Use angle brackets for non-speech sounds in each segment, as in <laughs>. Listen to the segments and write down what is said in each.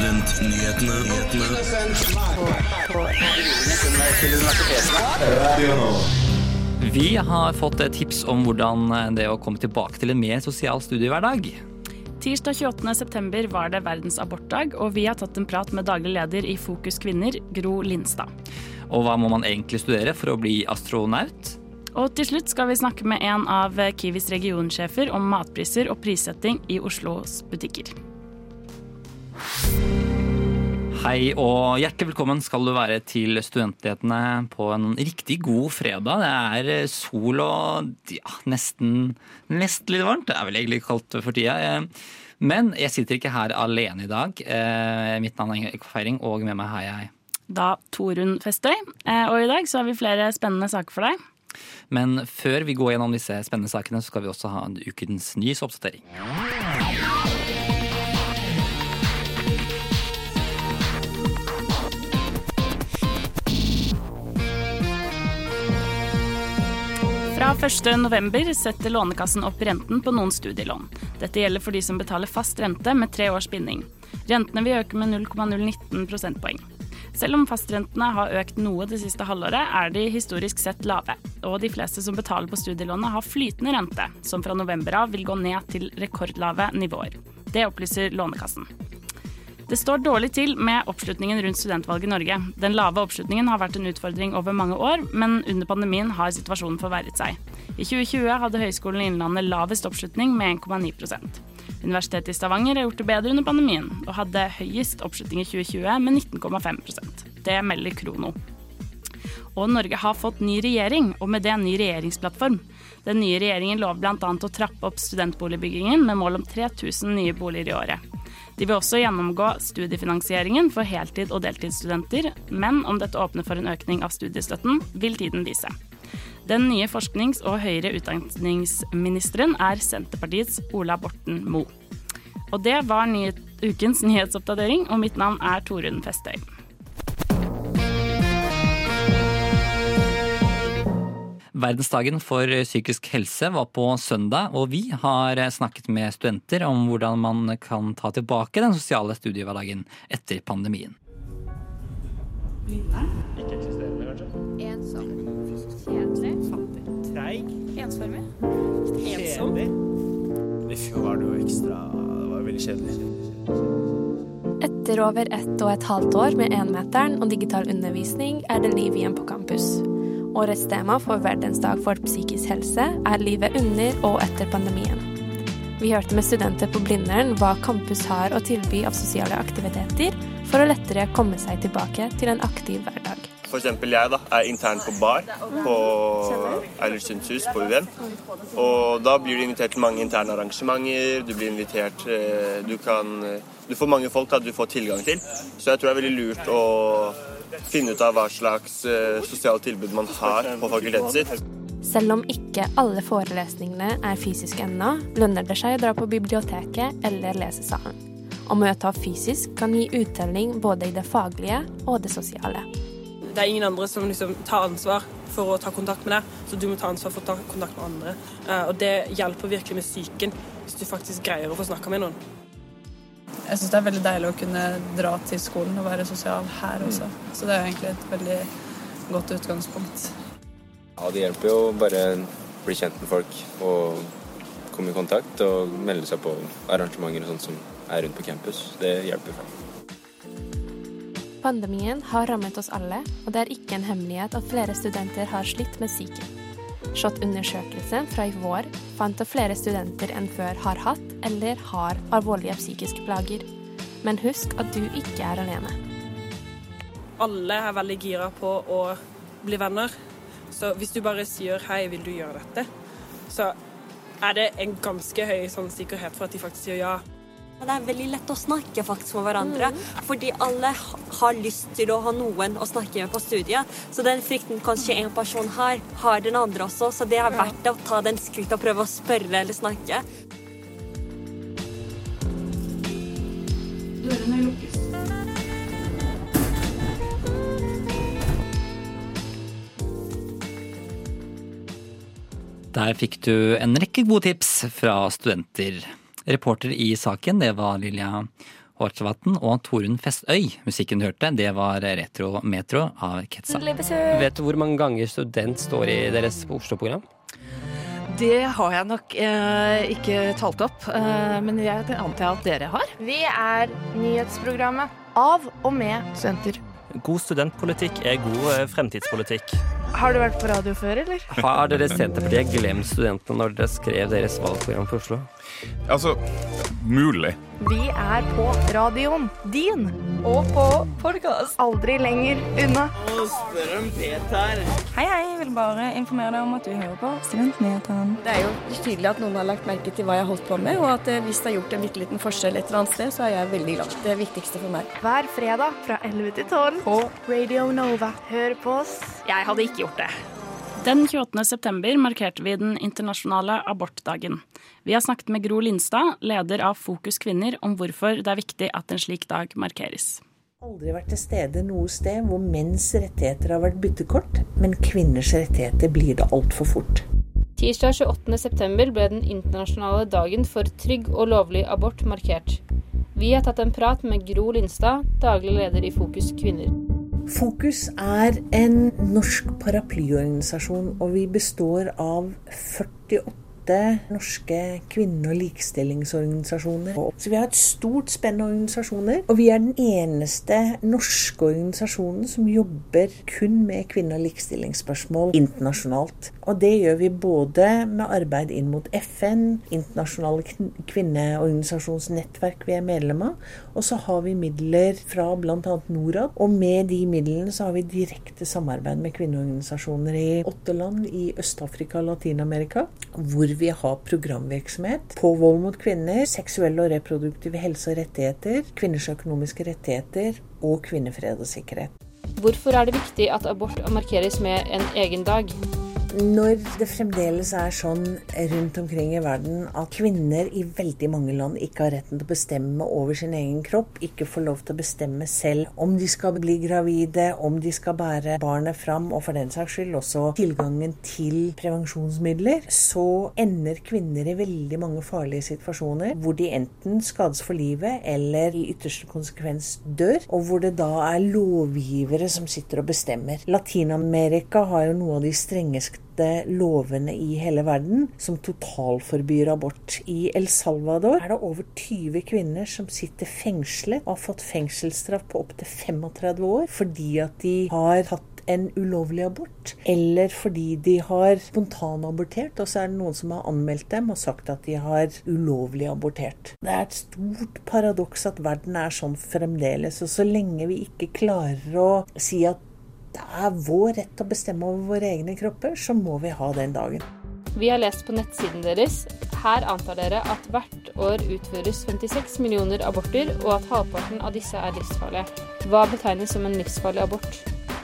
Studentnyhetene. Vi har fått tips om hvordan det å komme tilbake til en mer sosial studiehverdag. Tirsdag 28.9 var det verdens abortdag, og vi har tatt en prat med daglig leder i Fokus kvinner, Gro Lindstad. Og hva må man egentlig studere for å bli astronaut? Og til slutt skal vi snakke med en av Kiwis regionsjefer om matpriser og prissetting i Oslos butikker. Hei og hjertelig velkommen skal du være til Studentnyhetene på en riktig god fredag. Det er sol og ja, nesten, nesten litt varmt. Det er vel egentlig kaldt for tida. Men jeg sitter ikke her alene i dag. Mitt navn er Ingrid Feiring, og med meg har jeg Da Torunn Festøy. Og i dag så har vi flere spennende saker for deg. Men før vi går gjennom disse spennende sakene, så skal vi også ha en ukens nyhetsoppdatering. Fra 1.11 setter Lånekassen opp renten på noen studielån. Dette gjelder for de som betaler fast rente med tre års binding. Rentene vil øke med 0,019 prosentpoeng. Selv om fastrentene har økt noe det siste halvåret, er de historisk sett lave. Og de fleste som betaler på studielånet har flytende rente, som fra november av vil gå ned til rekordlave nivåer. Det opplyser Lånekassen. Det står dårlig til med oppslutningen rundt studentvalget i Norge. Den lave oppslutningen har vært en utfordring over mange år, men under pandemien har situasjonen forverret seg. I 2020 hadde Høgskolen i Innlandet lavest oppslutning med 1,9% Universitetet i Stavanger har gjort det bedre under pandemien, og hadde høyest oppslutning i 2020 med 19,5% Det melder Krono. Og Norge har fått ny regjering, og med det en ny regjeringsplattform. Den nye regjeringen lover bl.a. å trappe opp studentboligbyggingen med mål om 3000 nye boliger i året. De vil også gjennomgå studiefinansieringen for heltid- og deltidsstudenter, men om dette åpner for en økning av studiestøtten, vil tiden vise. Den nye forsknings- og høyere utdanningsministeren er Senterpartiets Ola Borten Moe. Og det var ukens nyhetsoppdatering, og mitt navn er Torunn Festøy. Verdensdagen for psykisk helse var på søndag, og vi har snakket med studenter om hvordan man kan ta tilbake den sosiale studiehverdagen etter pandemien. Ikke eksisterende, kanskje? Ensom. Kjedelig. Treig. Ensformig. Kjedelig. I fjor var det jo ekstra Det var veldig kjedelig. Etter over ett og et halvt år med énmeteren og digital undervisning er det liv igjen på campus. Årets tema for Verdensdag for psykisk helse er livet under og etter pandemien. Vi hørte med studenter på Blindern hva campus har å tilby av sosiale aktiviteter for å lettere komme seg tilbake til en aktiv hverdag. Eksempel jeg da, er intern på bar på Eilertsunds hus på UVN. Og da blir du invitert til mange interne arrangementer. Du blir invitert eh, Du kan Du får mange folk da du får tilgang til. Så jeg tror det er veldig lurt å finne ut av hva slags sosiale sosialt tilbud man har på fakultetet sitt. Selv om ikke alle forelesningene er fysiske ennå, lønner det seg å dra på biblioteket eller lesesalen. Å møte opp fysisk kan gi uttelling både i det faglige og det sosiale. Det er ingen andre som liksom tar ansvar for å ta kontakt med deg, så du må ta ansvar for å ta kontakt med andre. Eh, Og det hjelper virkelig med psyken, hvis du faktisk greier å få snakka med noen. Jeg syns det er veldig deilig å kunne dra til skolen og være sosial her også. Så det er jo egentlig et veldig godt utgangspunkt. Ja, det hjelper jo bare å bli kjent med folk og komme i kontakt og melde seg på arrangementer og sånt som er rundt på campus. Det hjelper. Pandemien har rammet oss alle, og det er ikke en hemmelighet at flere studenter har slitt med psyken. SHoT-undersøkelsen fra i vår fant at flere studenter enn før har hatt eller har alvorlige psykiske plager. Men husk at du ikke er alene. Alle er veldig gira på å bli venner. Så hvis du bare sier 'hei, vil du gjøre dette', så er det en ganske høy sånn, sikkerhet for at de faktisk sier ja. Det er veldig lett å snakke faktisk med hverandre, fordi alle har lyst til å ha noen å snakke med på studiet. Så den frykten kanskje en person har, har den andre også, så det er verdt det å ta den skrittet og prøve å spørre eller snakke. Dørene lukkes. Der fikk du en rekke gode tips fra studenter. Reporter i saken, det var Lilja Hårtsvatn og Torunn Festøy. Musikken du hørte, det var Retro Metro av Ketsa. Vet du hvor mange ganger student står i deres Oslo-program? Det har jeg nok eh, ikke talt opp, eh, men jeg det antar at dere har. Vi er nyhetsprogrammet av og med studenter. God studentpolitikk er god eh, fremtidspolitikk. Har du vært på radio før, eller? Har dere Senterpartiet glemt studentene når dere skrev deres valgprogram for Oslo? Altså, mulig. Vi er på radioen din. Og på podkast. Aldri lenger unna. Spør om Peter. Hei, hei. Jeg vil bare informere deg om at du hører på Studentnyhetene. Det er jo tydelig at noen har lagt merke til hva jeg har holdt på med, og at eh, hvis det har gjort en bitte liten forskjell et eller annet sted, så er jeg veldig glad. Det er det viktigste for meg. Hver fredag fra 11 til 12 på Radio Nova. Hør på oss. Jeg hadde ikke gjort det. Den 28. september markerte vi den internasjonale abortdagen. Vi har snakket med Gro Lindstad, leder av Fokus kvinner, om hvorfor det er viktig at en slik dag markeres. Aldri vært til stede noe sted hvor menns rettigheter har vært byttekort, men kvinners rettigheter blir det altfor fort. Tirsdag 28.9 ble den internasjonale dagen for trygg og lovlig abort markert. Vi har tatt en prat med Gro Lindstad, daglig leder i Fokus kvinner. Fokus er en norsk paraplyorganisasjon, og vi består av 48 norske kvinne- og likestillingsorganisasjoner. Så vi har et stort spenn av organisasjoner, og vi er den eneste norske organisasjonen som jobber kun med kvinne- og likestillingsspørsmål internasjonalt. Og det gjør vi både med arbeid inn mot FN, internasjonale kvinneorganisasjonsnettverk vi er medlem av, og så har vi midler fra bl.a. Norad. Og med de midlene så har vi direkte samarbeid med kvinneorganisasjoner i åtte land i Øst-Afrika og Latin-Amerika, hvor vi har programvirksomhet på vold mot kvinner, seksuelle og reproduktive helse og rettigheter, kvinners økonomiske rettigheter og kvinnefred og sikkerhet. Hvorfor er det viktig at abort markeres med en egen dag? Når det fremdeles er sånn rundt omkring i verden at kvinner i veldig mange land ikke har retten til å bestemme over sin egen kropp, ikke får lov til å bestemme selv om de skal bli gravide, om de skal bære barnet fram, og for den saks skyld også tilgangen til prevensjonsmidler, så ender kvinner i veldig mange farlige situasjoner hvor de enten skades for livet eller i ytterste konsekvens dør, og hvor det da er lovgivere som sitter og bestemmer. Latin-Amerika har jo noe av de strengeste lovene i hele verden som totalforbyr abort. I El Salvador er det over 20 kvinner som sitter fengslet og har fått fengselsstraff på opptil 35 år fordi at de har hatt en ulovlig abort, eller fordi de har spontanabortert, og så er det noen som har anmeldt dem og sagt at de har ulovlig abortert. Det er et stort paradoks at verden er sånn fremdeles, og så lenge vi ikke klarer å si at det er vår rett å bestemme over våre egne kropper, så må vi ha den dagen. Vi har lest på nettsiden deres. Her antar dere at hvert år utføres 56 millioner aborter, og at halvparten av disse er livsfarlige. Hva betegnes som en livsfarlig abort?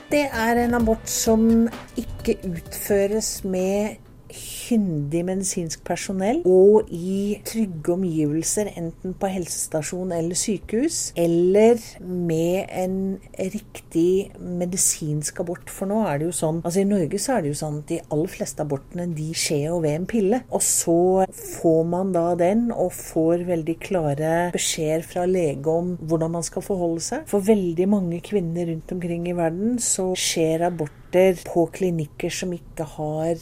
Det er en abort som ikke utføres med kyndig medisinsk personell og i trygge omgivelser, enten på helsestasjon eller sykehus, eller med en riktig medisinsk abort. For nå er det jo sånn altså I Norge så er det jo sånn at de aller fleste abortene de skjer jo ved en pille. Og så får man da den, og får veldig klare beskjeder fra lege om hvordan man skal forholde seg. For veldig mange kvinner rundt omkring i verden så skjer abort på klinikker som ikke har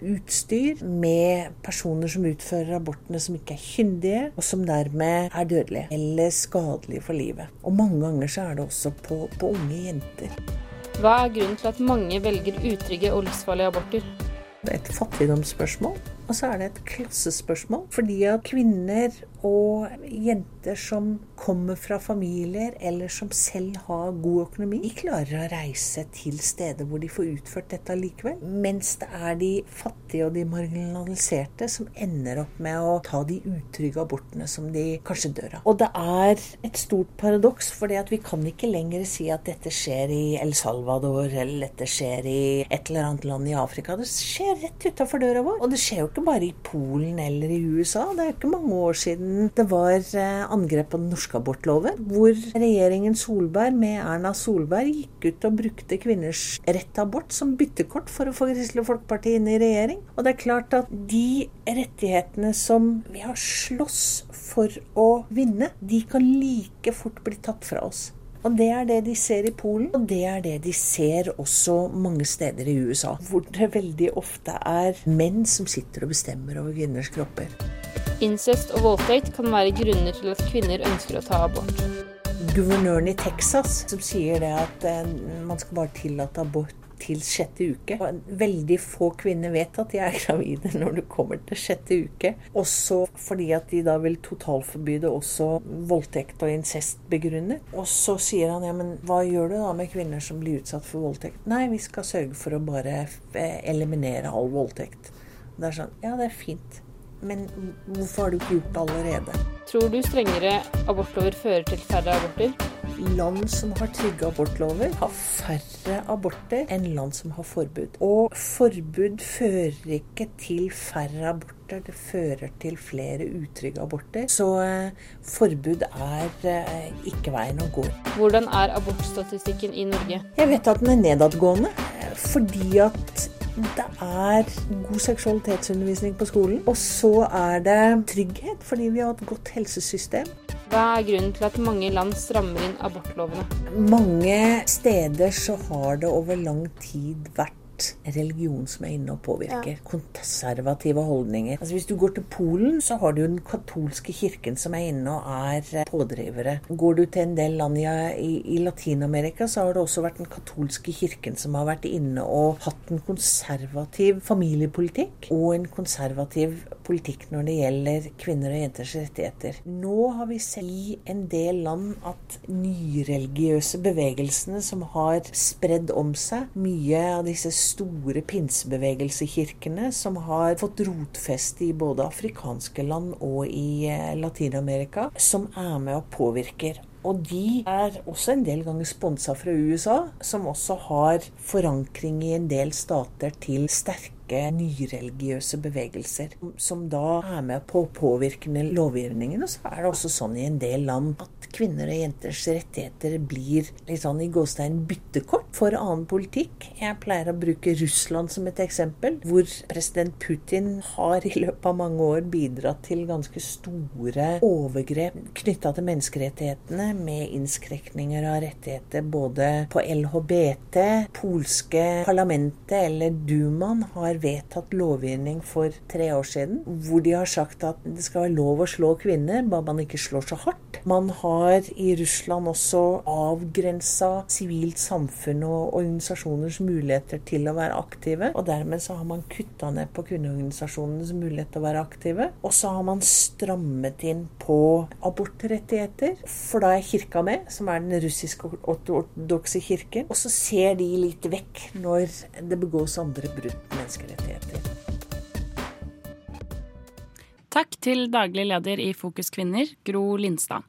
utstyr, med personer som utfører abortene som ikke er kyndige, og som dermed er dødelige eller skadelige for livet. Og mange ganger så er det også på, på unge jenter. Hva er grunnen til at mange velger utrygge og livsfarlige aborter? Det er et fattigdomsspørsmål, og så er det et klassespørsmål. Fordi at kvinner og jenter som kommer fra familier, eller som selv har god økonomi, de klarer å reise til steder hvor de får utført dette allikevel. Mens det er de fattige og de marginaliserte som ender opp med å ta de utrygge abortene som de kanskje dør av. Og det er et stort paradoks, for vi kan ikke lenger si at dette skjer i El Salvador, eller dette skjer i et eller annet land i Afrika. Det skjer rett utafor døra vår. Og det skjer jo ikke bare i Polen eller i USA. Det er jo ikke mange år siden siden det var eh, angrep på den norske abortloven, hvor regjeringen Solberg med Erna Solberg gikk ut og brukte kvinners rett til abort som byttekort for å få Kristelig Folkeparti inn i regjering. Og det er klart at de rettighetene som vi har slåss for å vinne, de kan like fort bli tatt fra oss. Og det er det de ser i Polen, og det er det de ser også mange steder i USA. Hvor det veldig ofte er menn som sitter og bestemmer over kvinners kropper. Incest og voldtekt kan være grunner til at kvinner ønsker å ta abort. Guvernøren i Texas som sier det at eh, man skal bare tillate abort til sjette uke. Veldig få kvinner vet at de er gravide når du kommer til sjette uke. Også fordi at de da vil totalforbyde også voldtekt og incest begrunnet. Og så sier han ja, men hva gjør du da med kvinner som blir utsatt for voldtekt? Nei, vi skal sørge for å bare eh, eliminere all voldtekt. Det er sånn, ja det er fint. Men hvorfor har du ikke gjort det allerede? Tror du strengere abortlover fører til færre aborter? Land som har trygge abortlover, har færre aborter enn land som har forbud. Og forbud fører ikke til færre aborter, det fører til flere utrygge aborter. Så eh, forbud er eh, ikke veien å gå. Hvordan er abortstatistikken i Norge? Jeg vet at den er nedadgående, eh, fordi at det er god seksualitetsundervisning på skolen. Og så er det trygghet, fordi vi har et godt helsesystem. Hva er grunnen til at mange land strammer inn abortlovene? Mange steder så har det over lang tid vært religion som er inne og påvirker. Konservative holdninger. Altså Hvis du går til Polen, så har du den katolske kirken som er inne og er pådrivere. Går du til en del land i, i Latin-Amerika, så har det også vært den katolske kirken som har vært inne og hatt en konservativ familiepolitikk og en konservativ politikk når det gjelder kvinner og jenters rettigheter. Nå har vi sett i en del land at nyreligiøse bevegelsene som har spredd om seg, mye av disse store pinsebevegelsekirkene som har fått rotfeste i både afrikanske land og i eh, Latin-Amerika, som er med og påvirker. Og de er også en del ganger sponsa fra USA, som også har forankring i en del stater til sterke nyreligiøse bevegelser, som da er med på å påvirke lovgivningen. Og så er det også sånn i en del land at kvinner og jenters rettigheter blir litt sånn i gåstein byttekort for annen politikk. Jeg pleier å bruke Russland som et eksempel, hvor president Putin har i løpet av mange år bidratt til ganske store overgrep knytta til menneskerettighetene, med innskrekninger av rettigheter både på LHBT, polske parlamentet eller Dumaen har vedtatt lovgivning for tre år siden, hvor de har sagt at det skal være lov å slå kvinner, bare man ikke slår så hardt. Man har i Russland også avgrensa sivilt samfunn og organisasjoners muligheter til å være aktive, og dermed så har man kutta ned på kvinneorganisasjonenes mulighet til å være aktive. Og så har man strammet inn på abortrettigheter, for da er kirka med, som er den russiske ortodokse kirken. Og så ser de litt vekk når det begås andre brudd på menneskerettigheter. Takk til daglig leder i Fokus Kvinner, Gro Lindstad.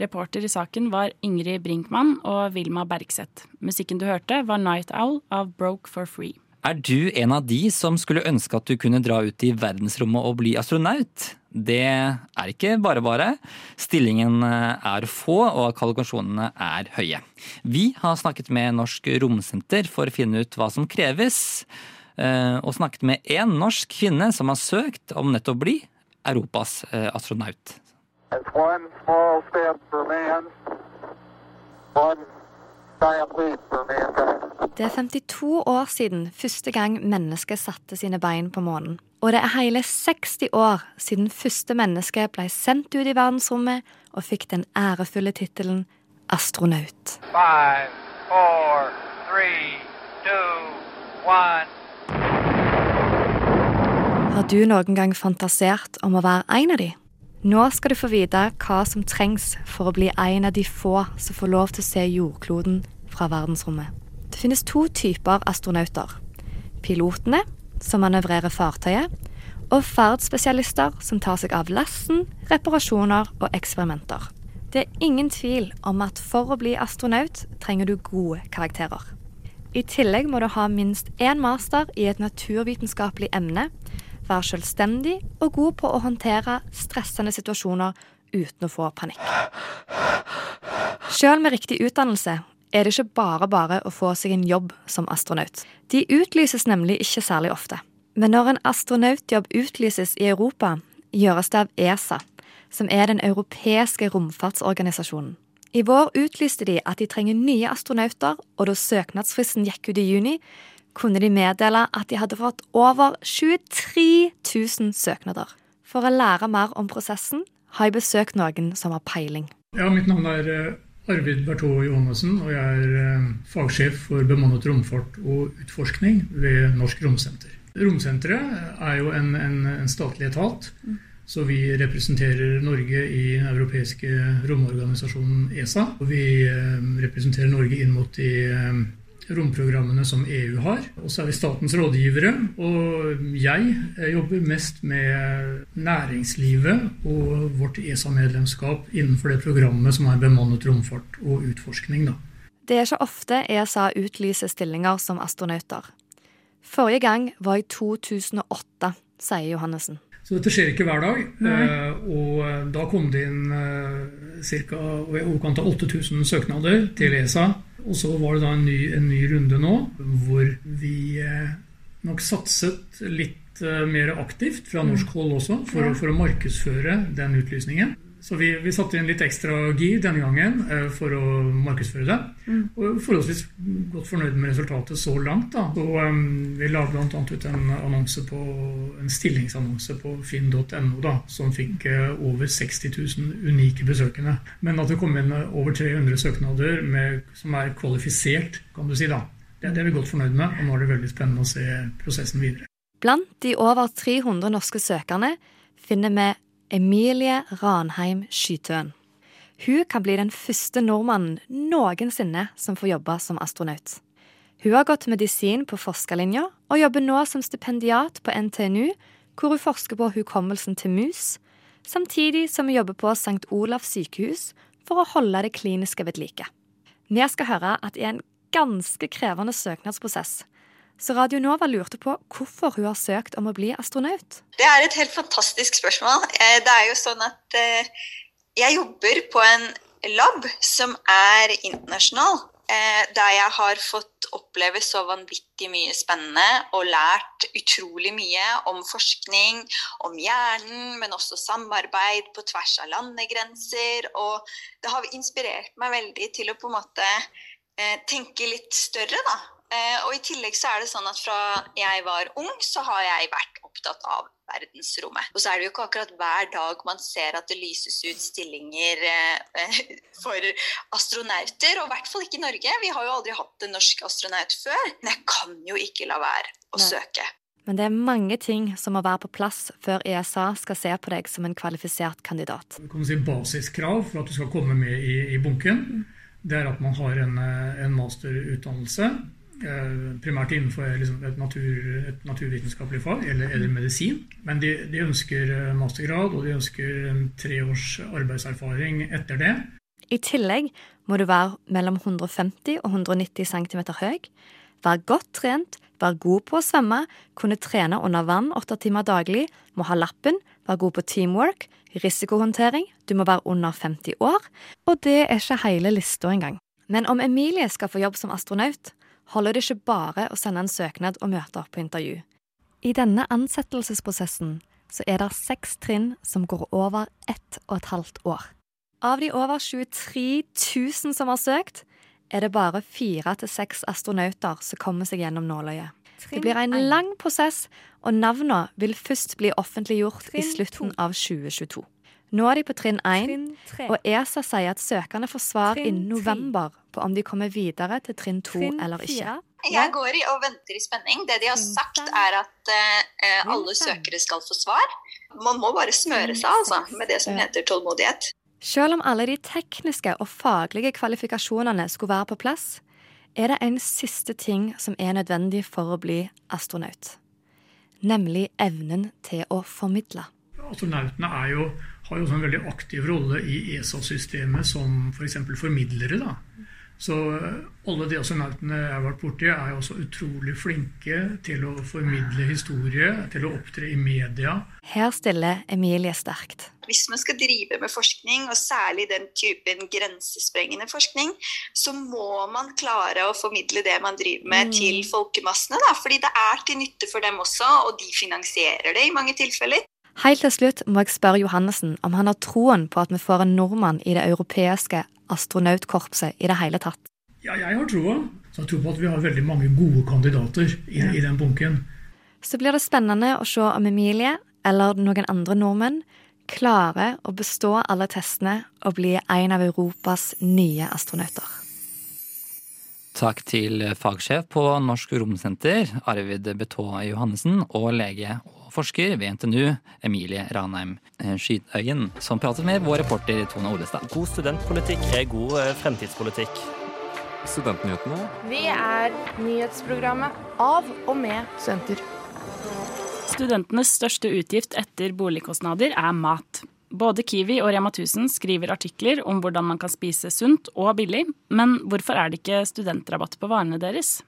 Reporter i saken var Ingrid Brinkmann og Vilma Bergseth. Musikken du hørte, var Night Owl av Broke for Free. Er du en av de som skulle ønske at du kunne dra ut i verdensrommet og bli astronaut? Det er ikke bare bare. Stillingen er få, og kvalifikasjonene er høye. Vi har snakket med Norsk Romsenter for å finne ut hva som kreves, og snakket med én norsk kvinne som har søkt om nettopp å bli Europas astronaut. For mankind. Det er 52 år siden første gang mennesket satte sine bein på månen. Og det er hele 60 år siden første menneske ble sendt ut i verdensrommet og fikk den ærefulle tittelen astronaut. Five, four, three, two, one. Har du noen gang fantasert om å være en av de? Nå skal du få vite hva som trengs for å bli en av de få som får lov til å se jordkloden fra verdensrommet. Det finnes to typer astronauter. Pilotene, som manøvrerer fartøyet, og ferdspesialister som tar seg av lasten, reparasjoner og eksperimenter. Det er ingen tvil om at for å bli astronaut trenger du gode karakterer. I tillegg må du ha minst én master i et naturvitenskapelig emne, være selvstendig og god på å håndtere stressende situasjoner uten å få panikk. Selv med riktig utdannelse er det ikke bare bare å få seg en jobb som astronaut. De utlyses nemlig ikke særlig ofte. Men når en astronautjobb utlyses i Europa, gjøres det av ESA, som er den europeiske romfartsorganisasjonen. I vår utlyste de at de trenger nye astronauter, og da søknadsfristen gikk ut i juni, kunne de meddele at de hadde fått over 23 000 søknader. For å lære mer om prosessen har jeg besøkt noen som har peiling. Ja, Mitt navn er eh, Arvid Bertå Johannessen, og jeg er eh, fagsjef for bemannet romfart og utforskning ved Norsk Romsenter. Romsenteret er jo en, en, en statlig etat, så vi representerer Norge i den europeiske romorganisasjonen ESA. Og vi eh, representerer Norge inn mot de romprogrammene som EU har. Og så er vi statens rådgivere. Og jeg jobber mest med næringslivet og vårt ESA-medlemskap innenfor det programmet som er bemannet romfart og utforskning. Da. Det er ikke ofte ESA utlyser stillinger som astronauter. Forrige gang var i 2008, sier Johannessen. Så dette skjer ikke hver dag. Eh, og da kom det inn eh, ca. i overkant av 8000 søknader til ESA. Og så var det da en ny, en ny runde nå, hvor vi eh, nok satset litt eh, mer aktivt fra norsk hold også, for, for å markedsføre den utlysningen. Så vi, vi satte inn litt ekstra gir denne gangen eh, for å markedsføre det. Mm. Og forholdsvis godt fornøyd med resultatet så langt. da. Så um, Vi la bl.a. ut en annonse på, en stillingsannonse på finn.no som fikk eh, over 60 000 unike besøkende. Men at det kom inn eh, over 300 søknader med, som er kvalifisert, kan du si da. Det, det er vi godt fornøyd med, og nå er det veldig spennende å se prosessen videre. Blant de over 300 norske søkerne finner vi Emilie Ranheim Skytøen. Hun kan bli den første nordmannen noensinne som får jobbe som astronaut. Hun har gått medisin på forskerlinja og jobber nå som stipendiat på NTNU, hvor hun forsker på hukommelsen til mus, samtidig som hun jobber på St. Olavs sykehus for å holde det kliniske ved like. Vi skal høre at er en ganske krevende søknadsprosess, så Radio Nova lurte på hvorfor hun har søkt om å bli astronaut. Det er et helt fantastisk spørsmål. Eh, Det er jo sånn at eh, jeg jobber på en lab som er internasjonal. eh, Der jeg har fått oppleve så vanvittig mye spennende og lært utrolig mye om forskning, om hjernen, men også samarbeid på tvers av landegrenser. Og det har inspirert meg veldig til å på en måte tenke litt større, da. Eh, og i tillegg så er det sånn at fra jeg var ung, så har jeg vært opptatt av verdensrommet. Og så er det jo ikke akkurat hver dag man ser at det lyses ut stillinger eh, <laughs> for astronauter, og i hvert fall ikke i Norge. Vi har jo aldri hatt en norsk astronaut før. Men jeg kan jo ikke la være å Nei. søke. Men det er mange ting som må være på plass før ESA skal se på deg som en kvalifisert kandidat. kan man si, basiskrav for at du skal komme med i, i bunken, det er at man har en, eh, en masterutdannelse. Eh, Primært innenfor liksom, et, natur, et naturvitenskapelig fag eller, eller medisin. Men de, de ønsker eh, mastergrad, og de ønsker tre års arbeidserfaring etter det. I tillegg må du være mellom 150 og 190 cm høy, være godt trent, være god på å svømme, kunne trene under vann åtte timer daglig, må ha lappen, være god på teamwork, risikohåndtering, du må være under 50 år, og det er ikke hele lista engang. Men om Emilie skal få jobb som astronaut, holder det ikke bare å sende en søknad og møte opp på intervju. I denne ansettelsesprosessen så er det seks trinn som går over ett og et halvt år. Av de over 23 000 som har søkt, er det bare fire til seks astronauter som kommer seg gjennom nåløyet. Det blir en lang prosess, og navnene vil først bli offentliggjort i slutten av 2022. Nå er de på trinn 1, tre. og ESA sier at søkerne får svar Trinn innen november på om de kommer videre til trinn 2 eller ikke. Jeg går i og venter i spenning. Det de har sagt, er at eh, alle søkere skal få svar. Man må bare smøre seg altså, med det som heter tålmodighet. Selv om alle de tekniske og faglige kvalifikasjonene skulle være på plass, er det en siste ting som er nødvendig for å bli astronaut. Nemlig evnen til å formidle. Astronautene er jo, har jo også en veldig aktiv rolle i ESA-systemet som f.eks. For formidlere. da. Så eh, alle de astronautene jeg har vært borti, er jo også utrolig flinke til å formidle historie, til å opptre i media. Her stiller Emilie sterkt. Hvis man skal drive med forskning, og særlig den typen grensesprengende forskning, så må man klare å formidle det man driver med Mm. til folkemassene. Da, fordi det er til nytte for dem også, og de finansierer det i mange tilfeller. Helt til slutt må jeg spørre Johannessen om han har troen på at vi får en nordmann i det europeiske astronautkorpset i det hele tatt. Ja, jeg har troa. Så jeg tror på at vi har veldig mange gode kandidater i, i den bunken. Så blir det spennende å se om Emilie, eller noen andre nordmenn, klarer å bestå alle testene og bli en av Europas nye astronauter. Takk til fagsjef på Norsk Romsenter, Arvid Betå Johannessen, og lege og forsker ved NTNU, Emilie Ranheim Skydøyen, som pratet med vår reporter Tone Olestad. God studentpolitikk er god eh, fremtidspolitikk. Studentnyhetene. Vi er nyhetsprogrammet av og med Senter. Studentenes største utgift etter boligkostnader er mat. Både Kiwi og Rema 1000 skriver artikler om hvordan man kan spise sunt og billig, men hvorfor er det ikke studentrabatt på varene deres?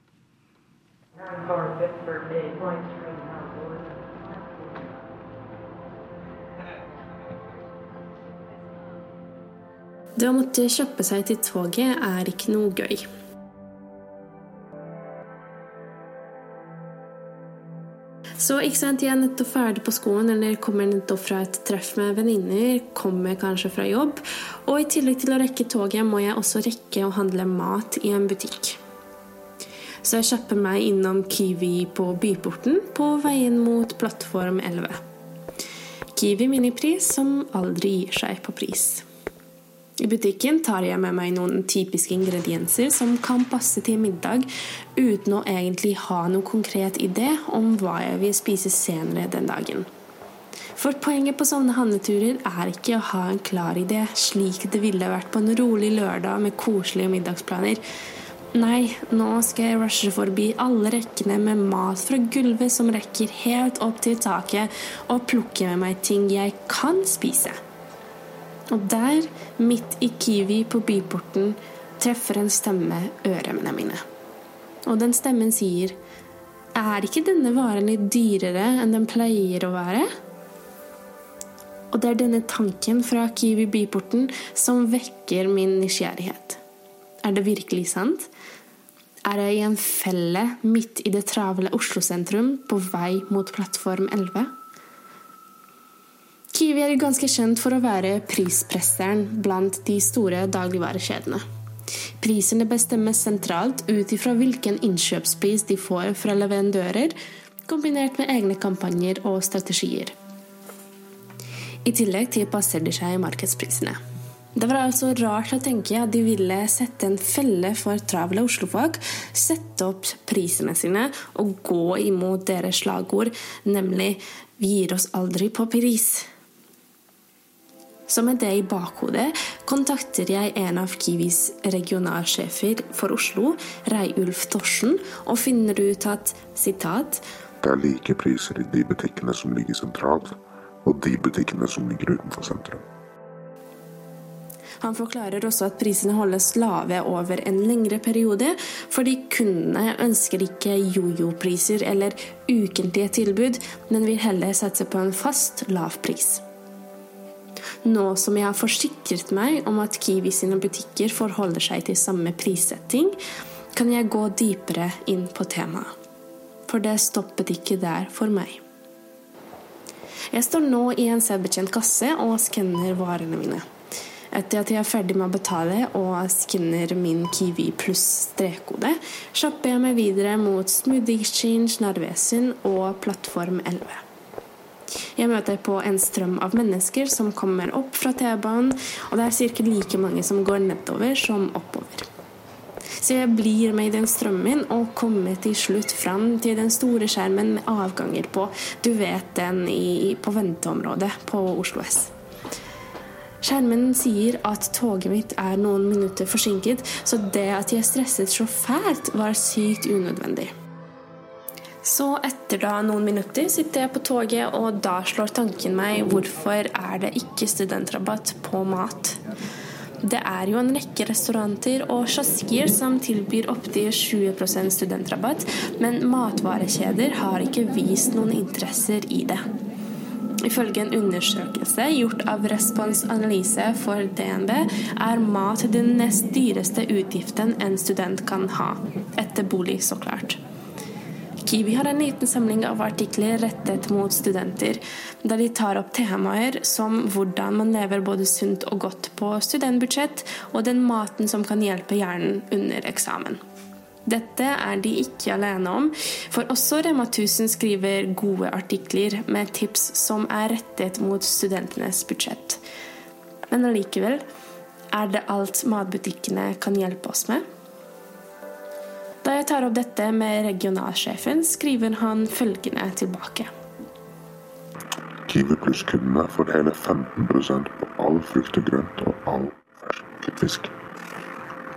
Det å måtte kjøpe seg til toget er ikke noe gøy. Så ikke sant, jeg er nettopp ferdig på skolen eller kommer nettopp fra et treff med venninner, kommer kanskje fra jobb, og i tillegg til å rekke toget må jeg også rekke å handle mat i en butikk. Så jeg kjøper meg innom Kiwi på Byporten på veien mot plattform 11. Kiwi minipris som aldri gir seg på pris. I butikken tar jeg med meg noen typiske ingredienser som kan passe til middag, uten å egentlig ha noen konkret idé om hva jeg vil spise senere den dagen. For poenget på sånne handleturer er ikke å ha en klar idé, slik det ville vært på en rolig lørdag med koselige middagsplaner. Nei, nå skal jeg rushe forbi alle rekkene med mat fra gulvet som rekker helt opp til taket, og plukke med meg ting jeg kan spise. Og der, midt i Kiwi på byporten, treffer en stemme ørene mine. Og den stemmen sier Er ikke denne varen litt dyrere enn den pleier å være? Og det er denne tanken fra Kiwi byporten som vekker min nysgjerrighet. Er det virkelig sant? Er jeg i en felle midt i det travle Oslo sentrum på vei mot plattform 11? Kiwi er ganske kjent for å være prispresseren blant de store dagligvarekjedene. Prisene bestemmes sentralt ut ifra hvilken innkjøpspris de får fra leverandører, kombinert med egne kampanjer og strategier. I tillegg tilpasser de seg markedsprisene. Det var altså rart å tenke at de ville sette en felle for travle oslofolk, sette opp prisene sine og gå imot deres slagord, nemlig 'Vi gir oss aldri på pris'. Så med det i bakhodet kontakter jeg en av Kiwis regionalsjefer for Oslo, Reiulf Torsen, og finner ut at sitat, Det er like priser i de butikkene som ligger sentralt, og de butikkene som ligger utenfor sentrum. Han forklarer også at prisene holdes lave over en lengre periode, fordi kundene ønsker ikke jojo-priser eller ukentlige tilbud, men vil heller satse på en fast lav pris. Nå som jeg har forsikret meg om at Kiwi sine butikker forholder seg til samme prissetting, kan jeg gå dypere inn på temaet. For det stoppet ikke der for meg. Jeg står nå i en selvbetjent kasse og skanner varene mine. Etter at jeg er ferdig med å betale og skanner min Kiwi pluss strekkode, slapper jeg meg videre mot Smoothie Exchange Narvesen og Plattform 11. Jeg møter på en strøm av mennesker som kommer opp fra T-banen, og det er ca. like mange som går nedover som oppover. Så jeg blir med i den strømmen og kommer til slutt fram til den store skjermen med avganger på. Du vet den i, på venteområdet på Oslo S. Skjermen sier at toget mitt er noen minutter forsinket, så det at jeg stresset så fælt, var sykt unødvendig. Så etter da noen minutter sitter jeg på toget, og da slår tanken meg hvorfor er det ikke studentrabatt på mat? Det er jo en rekke restauranter og sjaskier som tilbyr opptil 20% studentrabatt, men matvarekjeder har ikke vist noen interesser i det. Ifølge en undersøkelse gjort av Respons Analyse for DNB er mat den nest dyreste utgiften en student kan ha, etter bolig, så klart. Kiwi har en liten samling av artikler rettet mot studenter, der de tar opp temaer som hvordan man lever både sunt og godt på studentbudsjett, og den maten som kan hjelpe hjernen under eksamen. Dette er de ikke alene om, for også Rema 1000 skriver gode artikler med tips som er rettet mot studentenes budsjett. Men allikevel, er det alt matbutikkene kan hjelpe oss med? Da jeg tar opp dette med regionalsjefen, skriver han følgende tilbake. Kiwi Pluss-kundene får hele 15% på all frukt og grønt og all fersk fisk.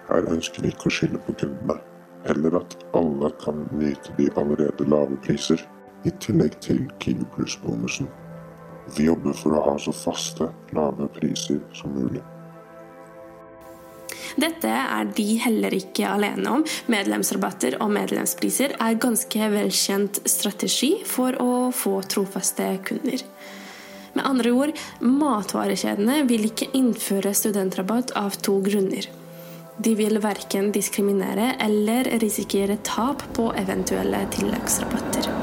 Her ønsker vi ikke å skille på kundene, heller at alle kan nyte de allerede lave priser, i tillegg til Kiwi Pluss-bonusen. Vi jobber for å ha så faste, lave priser som mulig. Dette er de heller ikke alene om. Medlemsrabatter og medlemspriser er ganske velkjent strategi for å få trofaste kunder. Med andre ord, matvarekjedene vil ikke innføre studentrabatt av to grunner. De vil verken diskriminere eller risikere tap på eventuelle tilleggsrabatter.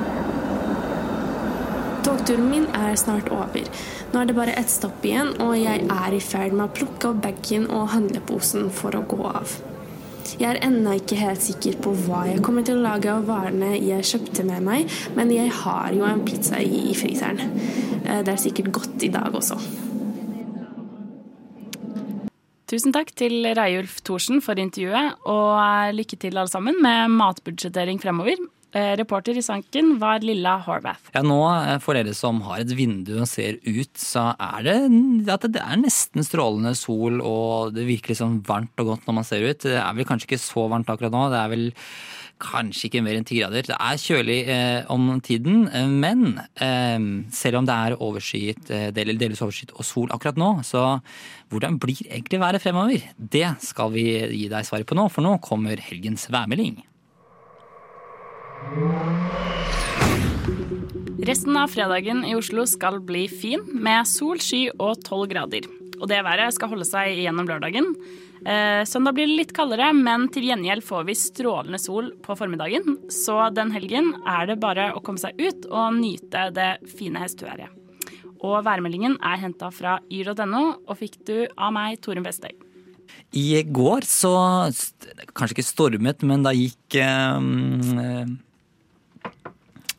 Togturen min er snart over. Nå er det bare ett stopp igjen, og jeg er i ferd med å plukke opp bagen og handleposen for å gå av. Jeg er ennå ikke helt sikker på hva jeg kommer til å lage av varene jeg kjøpte med meg, men jeg har jo en pizza i, i fryseren. Eh, Det er sikkert godt i dag også. Tusen takk til Reiulf Thorsen for intervjuet, og lykke til alle sammen med matbudsjettering fremover. Eh, Reporter i sanken var Lilla Horvath. Ja, nå eh, For dere som har et vindu og ser ut, så er det at det er nesten strålende sol, og det virker liksom varmt og godt når man ser ut. Det er vel kanskje ikke så varmt akkurat nå. Det er vel kanskje ikke mer enn ti grader. Det er kjølig eh, om tiden, eh, men eh, selv om det er overskyet, del- delvis overskyet og sol akkurat nå, så hvordan blir egentlig været fremover? Det skal vi gi deg svaret på nå, for nå kommer helgens værmelding. Resten av fredagen i Oslo skal bli fin, med sol, sky og 12 grader. Og det været skal holde seg gjennom lørdagen. Eh, søndag blir det litt kaldere, men til gjengjeld får vi strålende sol på formiddagen. Så den helgen er det bare å komme seg ut og nyte det fine høstværet. Og værmeldingen er henta fra yr.no, og fikk du av meg, Torunn Vestøy. I går så, kanskje ikke stormet, men da gikk eh,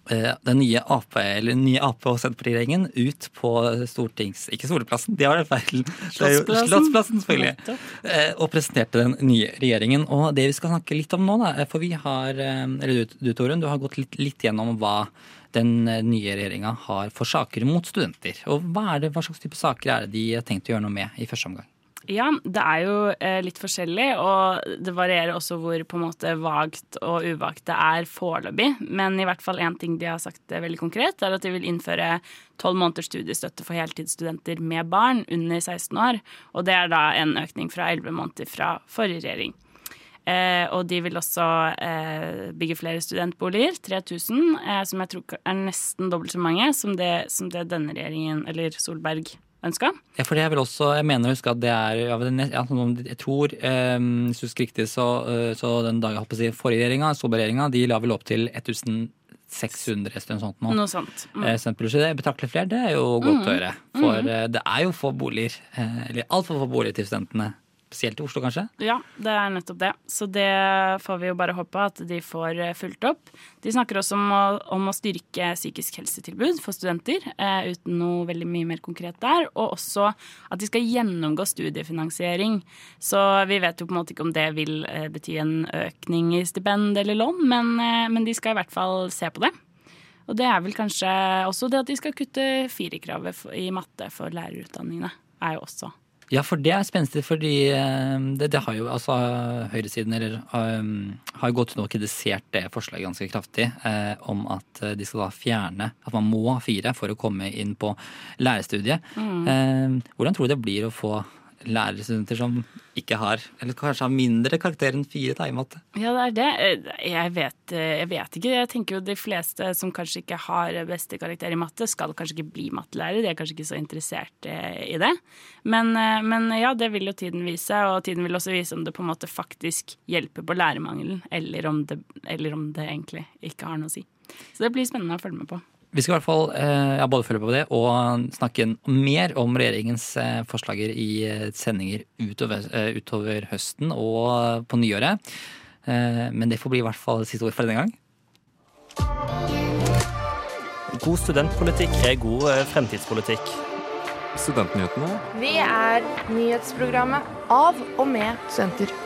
den nye Ap, eller nye Ap og Senterparti-regjeringen ut på stortings... Ikke Storplassen, de har det feil. Slottsplassen. Slottsplassen, selvfølgelig. Eh, Og presenterte den nye regjeringen. Og det vi skal snakke litt om nå, da, for vi har eh, Eller du, du Torunn, du har gått litt, litt gjennom hva den eh, nye regjeringa har for saker mot studenter. Og hva, det, hva slags type saker er det de har tenkt å gjøre noe med i første omgang? Ja, det er jo eh, litt forskjellig, og det varierer også hvor på en måte vagt og uvagt det er foreløpig. Men i hvert fall én ting de har sagt eh, veldig konkret, er at de vil innføre tolv måneders studiestøtte for heltidsstudenter med barn under 16 år. Og det er da en økning fra elleve måneder fra forrige regjering. Eh, og de vil også eh, bygge flere studentboliger, 3000, eh, som jeg tror er nesten dobbelt så mange som det, som det denne regjeringen, eller Solberg, ønska. Ja, for det er vel også, jeg mener å huske at det er ja, Jeg tror, eh, hvis du husker riktig, så, eh, så den dagen jeg holdt på å si forrige regjeringa, Solberg-regjeringa, de la vel opp til 1600 eller noe sånt nå. Noe sånt. Mm. Eh, det betraktelig flere, det er jo godt Mm. å høre. For Mm. det er jo få boliger, eh, eller altfor få boliger til studentene. Spesielt i Oslo, kanskje. Ja, det er nettopp det. Så det får vi jo bare håpe at de får eh, fulgt opp. De snakker også om å, om å styrke psykisk helsetilbud for studenter, eh, uten noe veldig mye mer konkret der. Og også at de skal gjennomgå studiefinansiering. Så vi vet jo på en måte ikke om det vil eh, bety en økning i stipend eller lån, men, eh, men de skal i hvert fall se på det. Og det er vel kanskje også det at de skal kutte firerkravet i matte for lærerutdanningene, er jo også Ja, for det er spenstig, fordi eh, det, det har jo altså høyresiden eller um, har jo gått nå og kritisert det forslaget ganske kraftig eh, om at eh, de skal da fjerne at man må ha fire for å komme inn på lærerstudiet. Mm. Eh, hvordan tror du det blir å få lærerstudenter som ikke har, eller kanskje har mindre karakter enn fire da, i matte? Ja, det er det. Eh, Jeg vet, eh, jeg vet ikke. Jeg tenker jo de fleste som kanskje ikke har beste karakter i matte, skal kanskje ikke bli mattelærer. De er kanskje ikke så interessert eh, i det. Men, men ja, det vil jo tiden vise, og tiden vil også vise om det på en måte faktisk hjelper på lærermangelen, eller eller om det egentlig ikke har noe å si. Så det blir spennende å følge med på. Vi skal i hvert fall eh, ja, både følge på det og snakke mer om regjeringens eh, forslager i eh, sendinger utover, utover høsten og på nyåret. Eh, men det får bli i hvert fall siste ord for denne gang. God studentpolitikk er god fremtidspolitikk. Studentnyhetene. Vi er nyhetsprogrammet av og med studenter.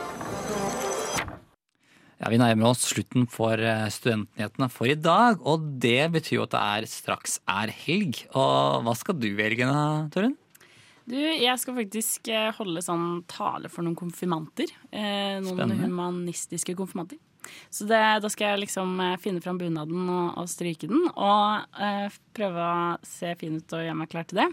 Ja, Vi nærmer oss slutten for eh, studentnyhetene for i dag, og det betyr jo at det er straks er helg. Og hva skal du velge, da, Torunn? Du, jeg skal faktisk eh, holde sånn tale for noen konfirmanter. Eh, noen Spennende. humanistiske konfirmanter. Så det, da skal jeg liksom eh, finne fram bunaden og, og stryke den, og eh, prøve å se fin ut og gjøre meg klar til det.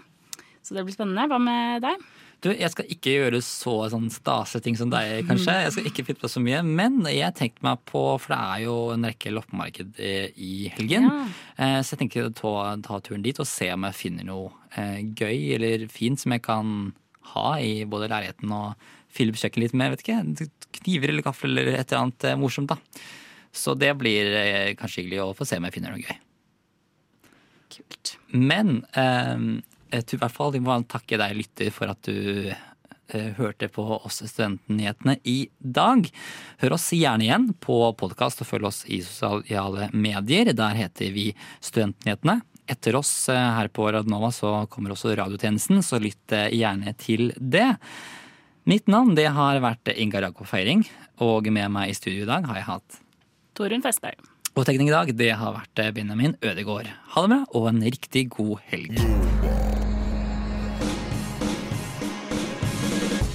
Så det blir spennende. Hva med deg? Du, Jeg skal ikke gjøre så sånn stase ting som deg, kanskje. Jeg skal ikke finne på så mye. Men jeg tenkte meg på, for det er jo en rekke loppemarked eh, i helgen. Ja. Eh, Så jeg tenker å ta, ta turen dit og se om jeg finner noe eh, gøy eller fint som jeg kan ha i både leiligheten og Philips kjøkken litt med. vet ikke, Kniver eller gaffel eller et eller annet morsomt. da. Så det blir kanskje hyggelig å få se om jeg finner noe gøy. Kult. Men eh, jeg tror i hvert fall vi må takke deg, lytter, for at du eh, hørte på oss Studentnyhetene i dag. Hør oss gjerne igjen på podkast og følg oss i sosiale medier. Der heter vi Studentnyhetene. Etter oss eh, her på Radnova så kommer også radiotjenesten, så lytt eh, gjerne til det. Mitt navn det har vært Ingar Jakob Feiring, og med meg i studio i dag har jeg hatt Torunn Festberg. Og tekning i dag det har vært Benjamin Ødegård. Ha det bra og en riktig god helg.